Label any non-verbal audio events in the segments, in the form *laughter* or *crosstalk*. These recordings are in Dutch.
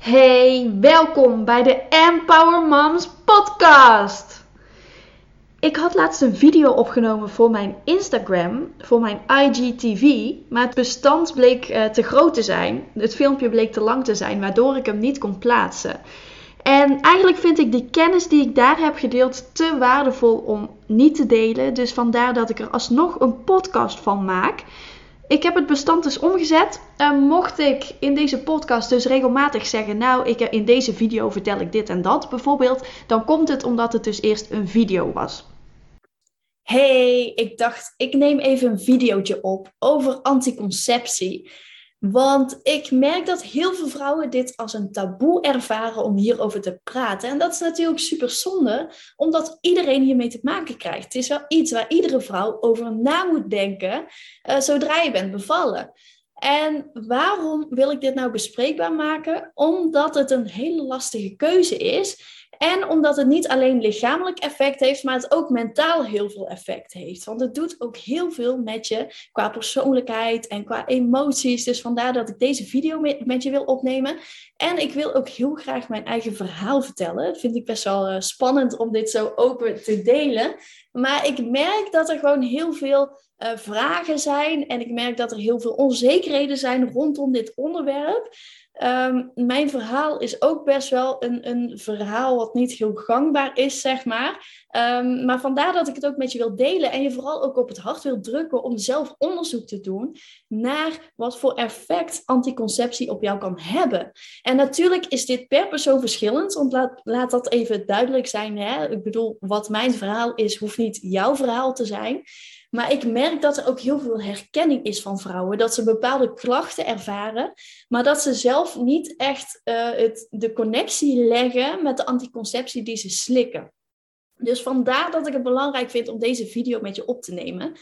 Hey, welkom bij de Empower Moms podcast. Ik had laatst een video opgenomen voor mijn Instagram, voor mijn IGTV, maar het bestand bleek uh, te groot te zijn. Het filmpje bleek te lang te zijn, waardoor ik hem niet kon plaatsen. En eigenlijk vind ik die kennis die ik daar heb gedeeld te waardevol om niet te delen. Dus vandaar dat ik er alsnog een podcast van maak. Ik heb het bestand dus omgezet. Uh, mocht ik in deze podcast dus regelmatig zeggen, nou, ik, in deze video vertel ik dit en dat bijvoorbeeld, dan komt het omdat het dus eerst een video was. Hey, ik dacht, ik neem even een videootje op over anticonceptie. Want ik merk dat heel veel vrouwen dit als een taboe ervaren om hierover te praten. En dat is natuurlijk super zonde, omdat iedereen hiermee te maken krijgt. Het is wel iets waar iedere vrouw over na moet denken uh, zodra je bent bevallen. En waarom wil ik dit nou bespreekbaar maken? Omdat het een hele lastige keuze is. En omdat het niet alleen lichamelijk effect heeft, maar het ook mentaal heel veel effect heeft. Want het doet ook heel veel met je qua persoonlijkheid en qua emoties. Dus vandaar dat ik deze video met je wil opnemen. En ik wil ook heel graag mijn eigen verhaal vertellen. Vind ik best wel uh, spannend om dit zo open te delen. Maar ik merk dat er gewoon heel veel uh, vragen zijn. En ik merk dat er heel veel onzekerheden zijn rondom dit onderwerp. Um, mijn verhaal is ook best wel een, een verhaal wat niet heel gangbaar is, zeg maar. Um, maar vandaar dat ik het ook met je wil delen en je vooral ook op het hart wil drukken om zelf onderzoek te doen naar wat voor effect anticonceptie op jou kan hebben. En natuurlijk is dit per persoon verschillend, want laat, laat dat even duidelijk zijn. Hè? Ik bedoel, wat mijn verhaal is, hoeft niet jouw verhaal te zijn. Maar ik merk dat er ook heel veel herkenning is van vrouwen. Dat ze bepaalde klachten ervaren, maar dat ze zelf niet echt uh, het, de connectie leggen met de anticonceptie die ze slikken. Dus vandaar dat ik het belangrijk vind om deze video met je op te nemen.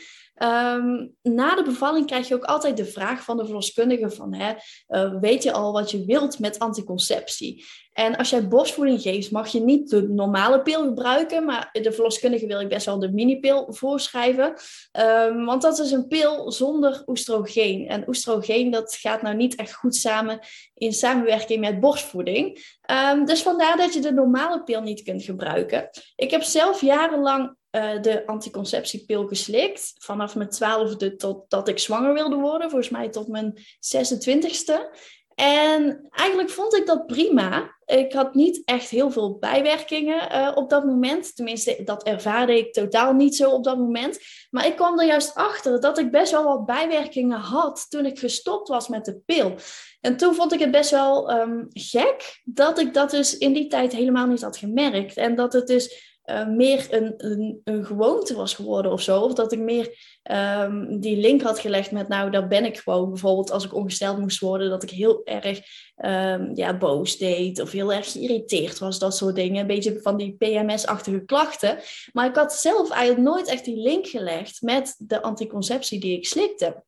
Um, na de bevalling krijg je ook altijd de vraag van de verloskundige van, hè, uh, weet je al wat je wilt met anticonceptie? En als jij borstvoeding geeft, mag je niet de normale pil gebruiken, maar de verloskundige wil ik best wel de minipil voorschrijven. Um, want dat is een pil zonder oestrogeen. En oestrogeen, dat gaat nou niet echt goed samen in samenwerking met borstvoeding. Um, dus vandaar dat je de normale pil niet kunt gebruiken. Ik heb zelf jarenlang uh, de anticonceptiepil geslikt. Vanaf mijn twaalfde totdat ik zwanger wilde worden. Volgens mij tot mijn 26ste. En eigenlijk vond ik dat prima. Ik had niet echt heel veel bijwerkingen uh, op dat moment. Tenminste, dat ervaarde ik totaal niet zo op dat moment. Maar ik kwam er juist achter dat ik best wel wat bijwerkingen had toen ik gestopt was met de pil. En toen vond ik het best wel um, gek dat ik dat dus in die tijd helemaal niet had gemerkt. En dat het dus uh, meer een, een, een, gewoonte was geworden of zo. Of dat ik meer um, die link had gelegd met, nou, daar ben ik gewoon. Bijvoorbeeld als ik ongesteld moest worden, dat ik heel erg um, ja, boos deed of heel erg geïrriteerd was, dat soort dingen. Een beetje van die PMS-achtige klachten. Maar ik had zelf eigenlijk nooit echt die link gelegd met de anticonceptie die ik slikte.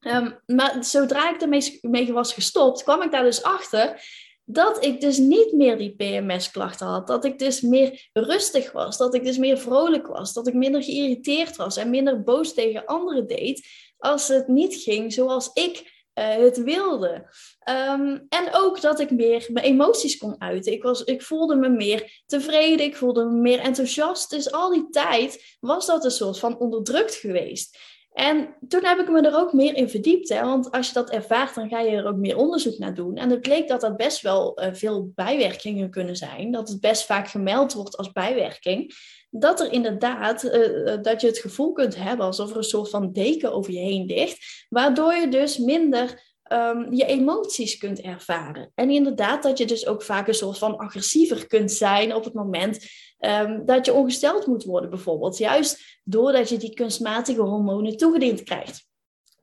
Um, maar zodra ik ermee mee was gestopt, kwam ik daar dus achter dat ik dus niet meer die PMS-klachten had. Dat ik dus meer rustig was. Dat ik dus meer vrolijk was. Dat ik minder geïrriteerd was en minder boos tegen anderen deed. Als het niet ging zoals ik uh, het wilde. Um, en ook dat ik meer mijn emoties kon uiten. Ik, was, ik voelde me meer tevreden. Ik voelde me meer enthousiast. Dus al die tijd was dat een soort van onderdrukt geweest. En toen heb ik me er ook meer in verdiept. Hè? Want als je dat ervaart, dan ga je er ook meer onderzoek naar doen. En het bleek dat dat best wel uh, veel bijwerkingen kunnen zijn. Dat het best vaak gemeld wordt als bijwerking. Dat er inderdaad, uh, dat je het gevoel kunt hebben alsof er een soort van deken over je heen ligt. Waardoor je dus minder um, je emoties kunt ervaren. En inderdaad, dat je dus ook vaak een soort van agressiever kunt zijn op het moment um, dat je ongesteld moet worden, bijvoorbeeld. Juist doordat je die kunstmatige hormonen toegediend krijgt.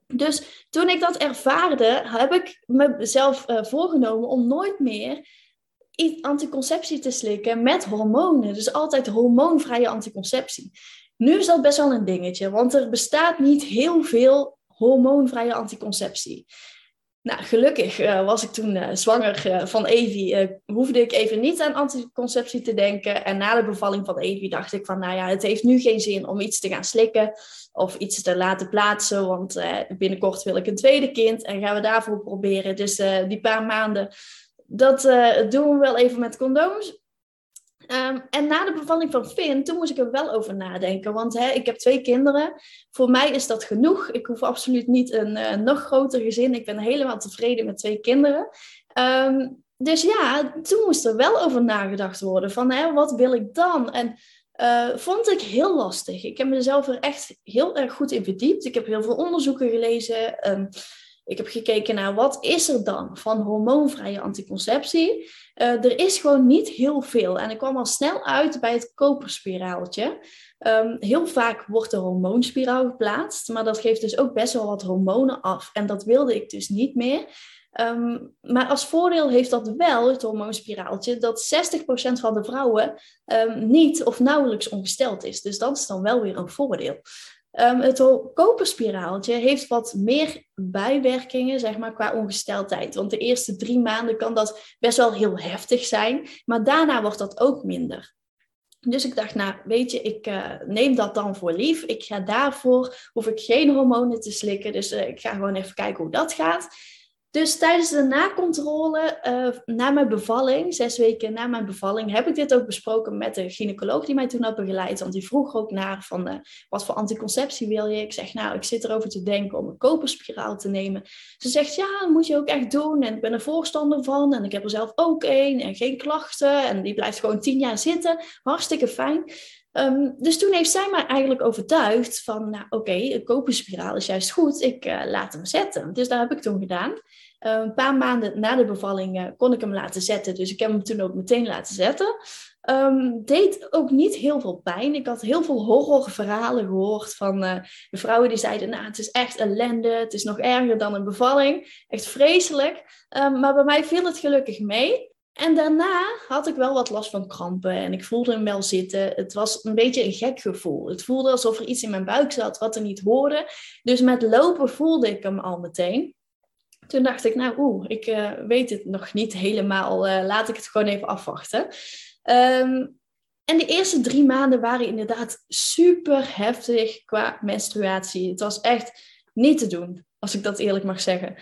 Dus toen ik dat ervaarde, heb ik mezelf uh, voorgenomen om nooit meer anticonceptie te slikken met hormonen. Dus altijd hormoonvrije anticonceptie. Nu is dat best wel een dingetje, want er bestaat niet heel veel hormoonvrije anticonceptie. Nou, gelukkig uh, was ik toen uh, zwanger uh, van Evie. hoefde ik even niet aan anticonceptie te denken. En na de bevalling van Evie dacht ik van, nou ja, het heeft nu geen zin om iets te gaan slikken of iets te laten plaatsen. Want binnenkort wil ik een tweede kind en gaan we daarvoor proberen. Dus die paar maanden dat doen we wel even met condooms. Ehm, en na de bevalling van Finn, toen moest ik er wel over nadenken. Want hè, ik heb twee kinderen. Voor mij is dat genoeg. Ik hoef absoluut niet een nog groter gezin. Ik ben helemaal tevreden met twee kinderen. Ehm, dus ja, toen moest er wel over nagedacht worden. Van hè, wat wil ik dan? En uh, vond ik heel lastig. Ik heb mezelf er echt heel erg goed in verdiept. Ik heb heel veel onderzoeken gelezen. Um, ik heb gekeken naar wat is er dan van hormoonvrije anticonceptie. Uh, er is gewoon niet heel veel. En ik kwam al snel uit bij het koperspiraaltje. Um, heel vaak wordt de hormoonspiraal geplaatst, maar dat geeft dus ook best wel wat hormonen af. En dat wilde ik dus niet meer. Um, maar als voordeel heeft dat wel, het hormoonspiraaltje, dat 60% van de vrouwen um, niet of nauwelijks ongesteld is. Dus dat is dan wel weer een voordeel. Um, het koperspiraaltje heeft wat meer bijwerkingen, zeg maar, qua ongesteldheid. Want de eerste drie maanden kan dat best wel heel heftig zijn, maar daarna wordt dat ook minder. Dus ik dacht, nou, weet je, ik uh, neem dat dan voor lief. Ik ga daarvoor, hoef ik geen hormonen te slikken. Dus uh, ik ga gewoon even kijken hoe dat gaat. Dus tijdens de nakontrole uh, na mijn bevalling, zes weken na mijn bevalling, heb ik dit ook besproken met de gynaecoloog die mij toen had begeleid. Want die vroeg ook naar van uh, wat voor anticonceptie wil je? Ik zeg nou, ik zit erover te denken om een koperspiraal te nemen. Ze zegt ja, dat moet je ook echt doen. En ik ben er voorstander van. En ik heb er zelf ook één en geen klachten. En die blijft gewoon tien jaar zitten. Hartstikke fijn. Um, dus toen heeft zij mij eigenlijk overtuigd van, nou oké, okay, een koperspiraal is juist goed, ik uh, laat hem zetten. Dus dat heb ik toen gedaan. Uh, een paar maanden na de bevalling uh, kon ik hem laten zetten, dus ik heb hem toen ook meteen laten zetten. Um, deed ook niet heel veel pijn. Ik had heel veel horrorverhalen gehoord van de vrouwen die zeiden, nou het is echt ellende, het is nog erger dan een bevalling. Echt vreselijk. Maar bij mij viel het gelukkig mee. En daarna had ik wel wat last van krampen en ik voelde hem wel zitten. Het was een beetje een gek gevoel. Het voelde alsof er iets in mijn buik zat wat er niet hoorde. Dus met lopen voelde ik hem al meteen. Toen dacht ik, nou oeh, ik uh, weet het nog niet helemaal. Uh, laat ik het gewoon even afwachten. Um, en de eerste drie maanden waren inderdaad super heftig qua menstruatie. Het was echt niet te doen, als ik dat eerlijk mag zeggen.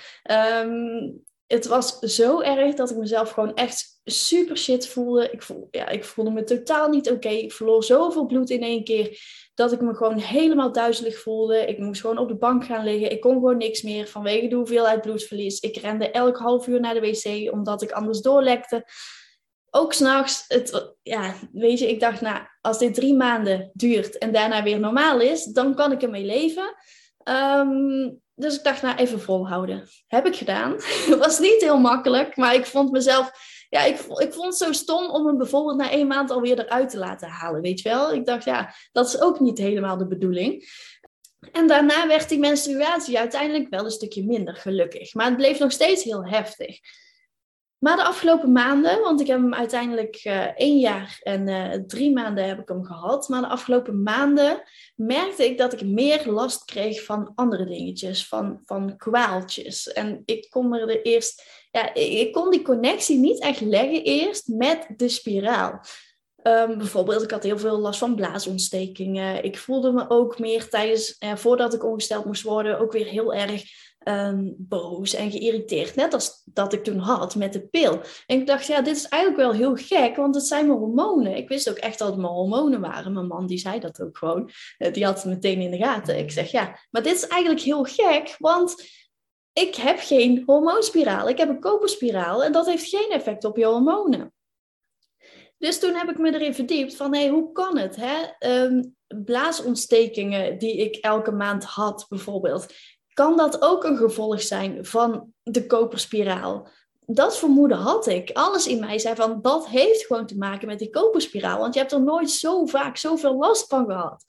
Um, het was zo erg dat ik mezelf gewoon echt super shit voelde. Ik, voel, ja, ik voelde me totaal niet oké. Ik verloor zoveel bloed in één keer dat ik me gewoon helemaal duizelig voelde. Ik moest gewoon op de bank gaan liggen. Ik kon gewoon niks meer vanwege de hoeveelheid bloedverlies. Ik rende elk half uur naar de wc omdat ik anders doorlekte. Ook s'nachts, ja, weet je, ik dacht, nou, als dit drie maanden duurt en daarna weer normaal is, dan kan ik ermee leven. Um, dus ik dacht, nou, even volhouden. Heb ik gedaan. Het *laughs* was niet heel makkelijk, maar ik vond mezelf... Ja, ik, ik vond het zo stom om hem bijvoorbeeld na één maand alweer eruit te laten halen, weet je wel? Ik dacht, ja, dat is ook niet helemaal de bedoeling. En daarna werd die menstruatie uiteindelijk wel een stukje minder, gelukkig. Maar het bleef nog steeds heel heftig. Maar de afgelopen maanden, want ik heb hem uiteindelijk uh, één jaar en uh, drie maanden heb ik hem gehad. Maar de afgelopen maanden merkte ik dat ik meer last kreeg van andere dingetjes, van, van kwaaltjes. En ik kon er eerst, ja, ik kon die connectie niet echt leggen eerst met de spiraal. Um, bijvoorbeeld, ik had heel veel last van blaasontstekingen. Ik voelde me ook meer tijdens, uh, voordat ik ongesteld moest worden, ook weer heel erg um, boos en geïrriteerd. Net als dat ik toen had met de pil. En ik dacht, ja, dit is eigenlijk wel heel gek, want het zijn mijn hormonen. Ik wist ook echt dat het mijn hormonen waren. Mijn man die zei dat ook gewoon. Uh, die had het meteen in de gaten. Ik zeg, ja, maar dit is eigenlijk heel gek, want ik heb geen hormoonspiraal. Ik heb een koperspiraal en dat heeft geen effect op je hormonen. Dus toen heb ik me erin verdiept van, hé, hey, hoe kan het? Hè? Um, blaasontstekingen die ik elke maand had, bijvoorbeeld kan dat ook een gevolg zijn van de koperspiraal? Dat vermoeden had ik. Alles in mij zei van dat heeft gewoon te maken met die koperspiraal. Want je hebt er nooit zo vaak zoveel last van gehad.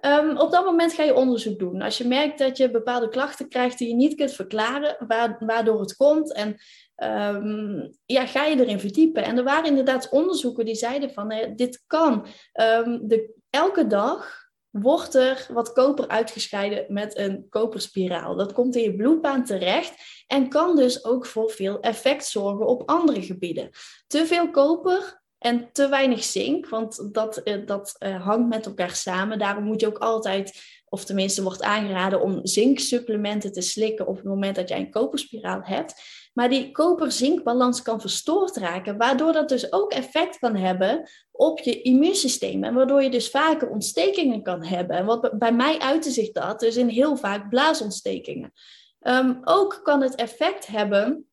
Um, op dat moment ga je onderzoek doen. Als je merkt dat je bepaalde klachten krijgt die je niet kunt verklaren, waardoor het komt. En um, ja, ga je erin verdiepen. En er waren inderdaad onderzoeken die zeiden van eh, dit kan. Um, de, elke dag wordt er wat koper uitgescheiden met een koperspiraal. Dat komt in je bloedbaan terecht en kan dus ook voor veel effect zorgen op andere gebieden. Te veel koper en te weinig zink, want dat, eh, dat uh, hangt met elkaar samen. Daarom moet je ook altijd, of tenminste wordt aangeraden om zinksupplementen te slikken op het moment dat jij een koperspiraal hebt. Maar die koper-zinkbalans kan verstoord raken, waardoor dat dus ook effect kan hebben op je immuunsysteem. En waardoor je dus vaker ontstekingen kan hebben. En wat bij mij uitte zich dat dus in heel vaak blaasontstekingen. Ehm, ook kan het effect hebben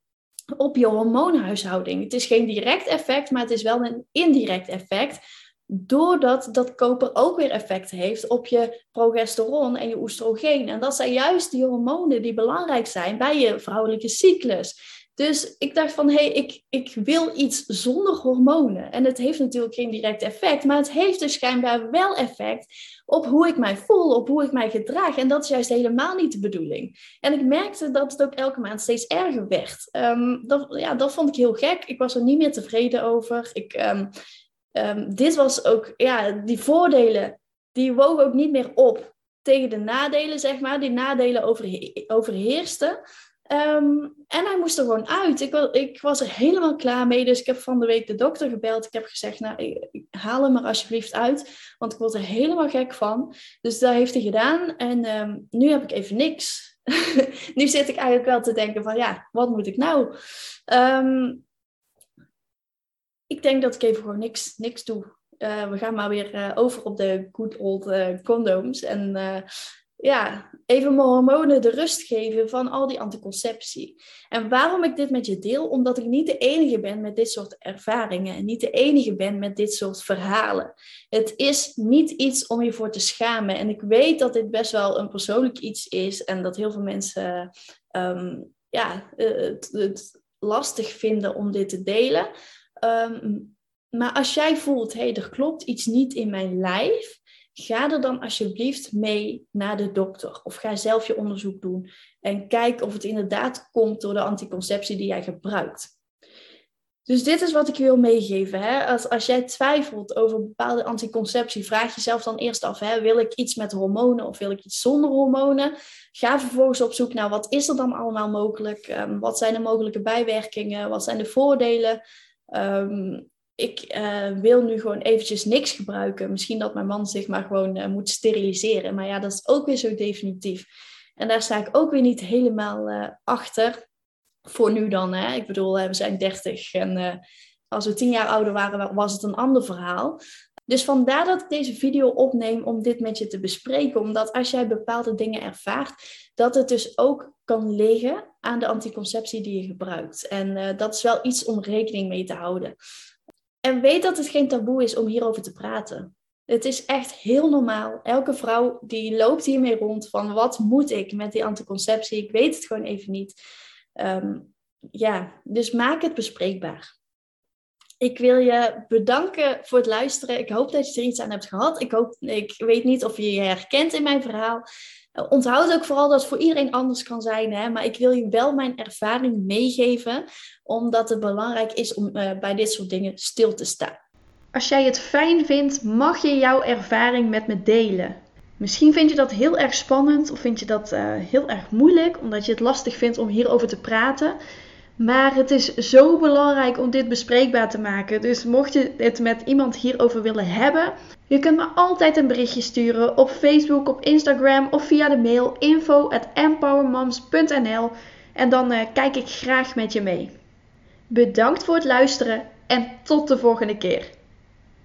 op je hormoonhuishouding. Het is geen direct effect, maar het is wel een indirect effect. Doordat dat koper ook weer effect heeft op je progesteron en je oestrogeen. En dat zijn juist die hormonen die belangrijk zijn bij je vrouwelijke cyclus. Dus ik dacht van, hé, hey, ik, ik wil iets zonder hormonen. En het heeft natuurlijk geen direct effect, maar het heeft dus schijnbaar wel effect op hoe ik mij voel, op hoe ik mij gedraag. En dat is juist helemaal niet de bedoeling. En ik merkte dat het ook elke maand steeds erger werd. Um, dat, ja, dat vond ik heel gek. Ik was er niet meer tevreden over. Ik, um, um, dit was ook, ja, die voordelen, die wogen ook niet meer op tegen de nadelen, zeg maar. Die nadelen overhe overheersten. Um, en hij moest er gewoon uit. Ik, ik, was er helemaal klaar mee. Dus ik heb van de week de dokter gebeld. Ik heb gezegd, nou, haal hem er alsjeblieft uit. Want ik word er helemaal gek van. Dus dat heeft hij gedaan. En um, nu heb ik even niks. *laughs* nu zit ik eigenlijk wel te denken van, ja, wat moet ik nou? Um, ik denk dat ik even gewoon niks, niks doe. Uh, we gaan maar weer uh, over op de good old uh, condoms. En ja, even mijn hormonen de rust geven van al die anticonceptie. En waarom ik dit met je deel? Omdat ik niet de enige ben met dit soort ervaringen en niet de enige ben met dit soort verhalen. Het is niet iets om je voor te schamen. En ik weet dat dit best wel een persoonlijk iets is en dat heel veel mensen um, ja, het, het, lastig vinden om dit te delen. Um, maar als jij voelt, hé, hey, er klopt iets niet in mijn lijf, ga er dan alsjeblieft mee naar de dokter. Of ga zelf je onderzoek doen. En kijk of het inderdaad komt door de anticonceptie die jij gebruikt. Dus dit is wat ik wil meegeven. Hè? Als, als jij twijfelt over bepaalde anticonceptie, vraag jezelf dan eerst af: hè, wil ik iets met hormonen of wil ik iets zonder hormonen? Ga vervolgens op zoek naar wat is er dan allemaal mogelijk? Um, wat zijn de mogelijke bijwerkingen? Wat zijn de voordelen? Um, ik uh, wil nu gewoon eventjes niks gebruiken. Misschien dat mijn man zich maar gewoon uh, moet steriliseren. Maar ja, dat is ook weer zo definitief. En daar sta ik ook weer niet helemaal uh, achter. Voor nu dan. Hè? Ik bedoel, we zijn 30 en als we tien jaar ouder waren, was het een ander verhaal. Dus vandaar dat ik deze video opneem om dit met je te bespreken. Omdat als jij bepaalde dingen ervaart, dat het dus ook kan liggen aan de anticonceptie die je gebruikt. En dat is wel iets om rekening mee te houden. En weet dat het geen taboe is om hierover te praten. Het is echt heel normaal. Elke vrouw die loopt hiermee rond van wat moet ik met die anticonceptie? Ik weet het gewoon even niet. Um, ja, dus maak het bespreekbaar. Ik wil je bedanken voor het luisteren. Ik hoop dat je er iets aan hebt gehad. Ik, hoop, ik weet niet of je je herkent in mijn verhaal. Uh, onthoud ook vooral dat het voor iedereen anders kan zijn. Hè? Maar ik wil je wel mijn ervaring meegeven, omdat het belangrijk is om uh, bij dit soort dingen stil te staan. Als jij het fijn vindt, mag je jouw ervaring met me delen. Misschien vind je dat heel erg spannend of vind je dat uh, heel erg moeilijk, omdat je het lastig vindt om hierover te praten. Maar het is zo belangrijk om dit bespreekbaar te maken. Dus mocht je het met iemand hierover willen hebben, je kunt me altijd een berichtje sturen op Facebook, op Instagram of via de mail info@empowermoms.nl en dan uh, kijk ik graag met je mee. Bedankt voor het luisteren en tot de volgende keer.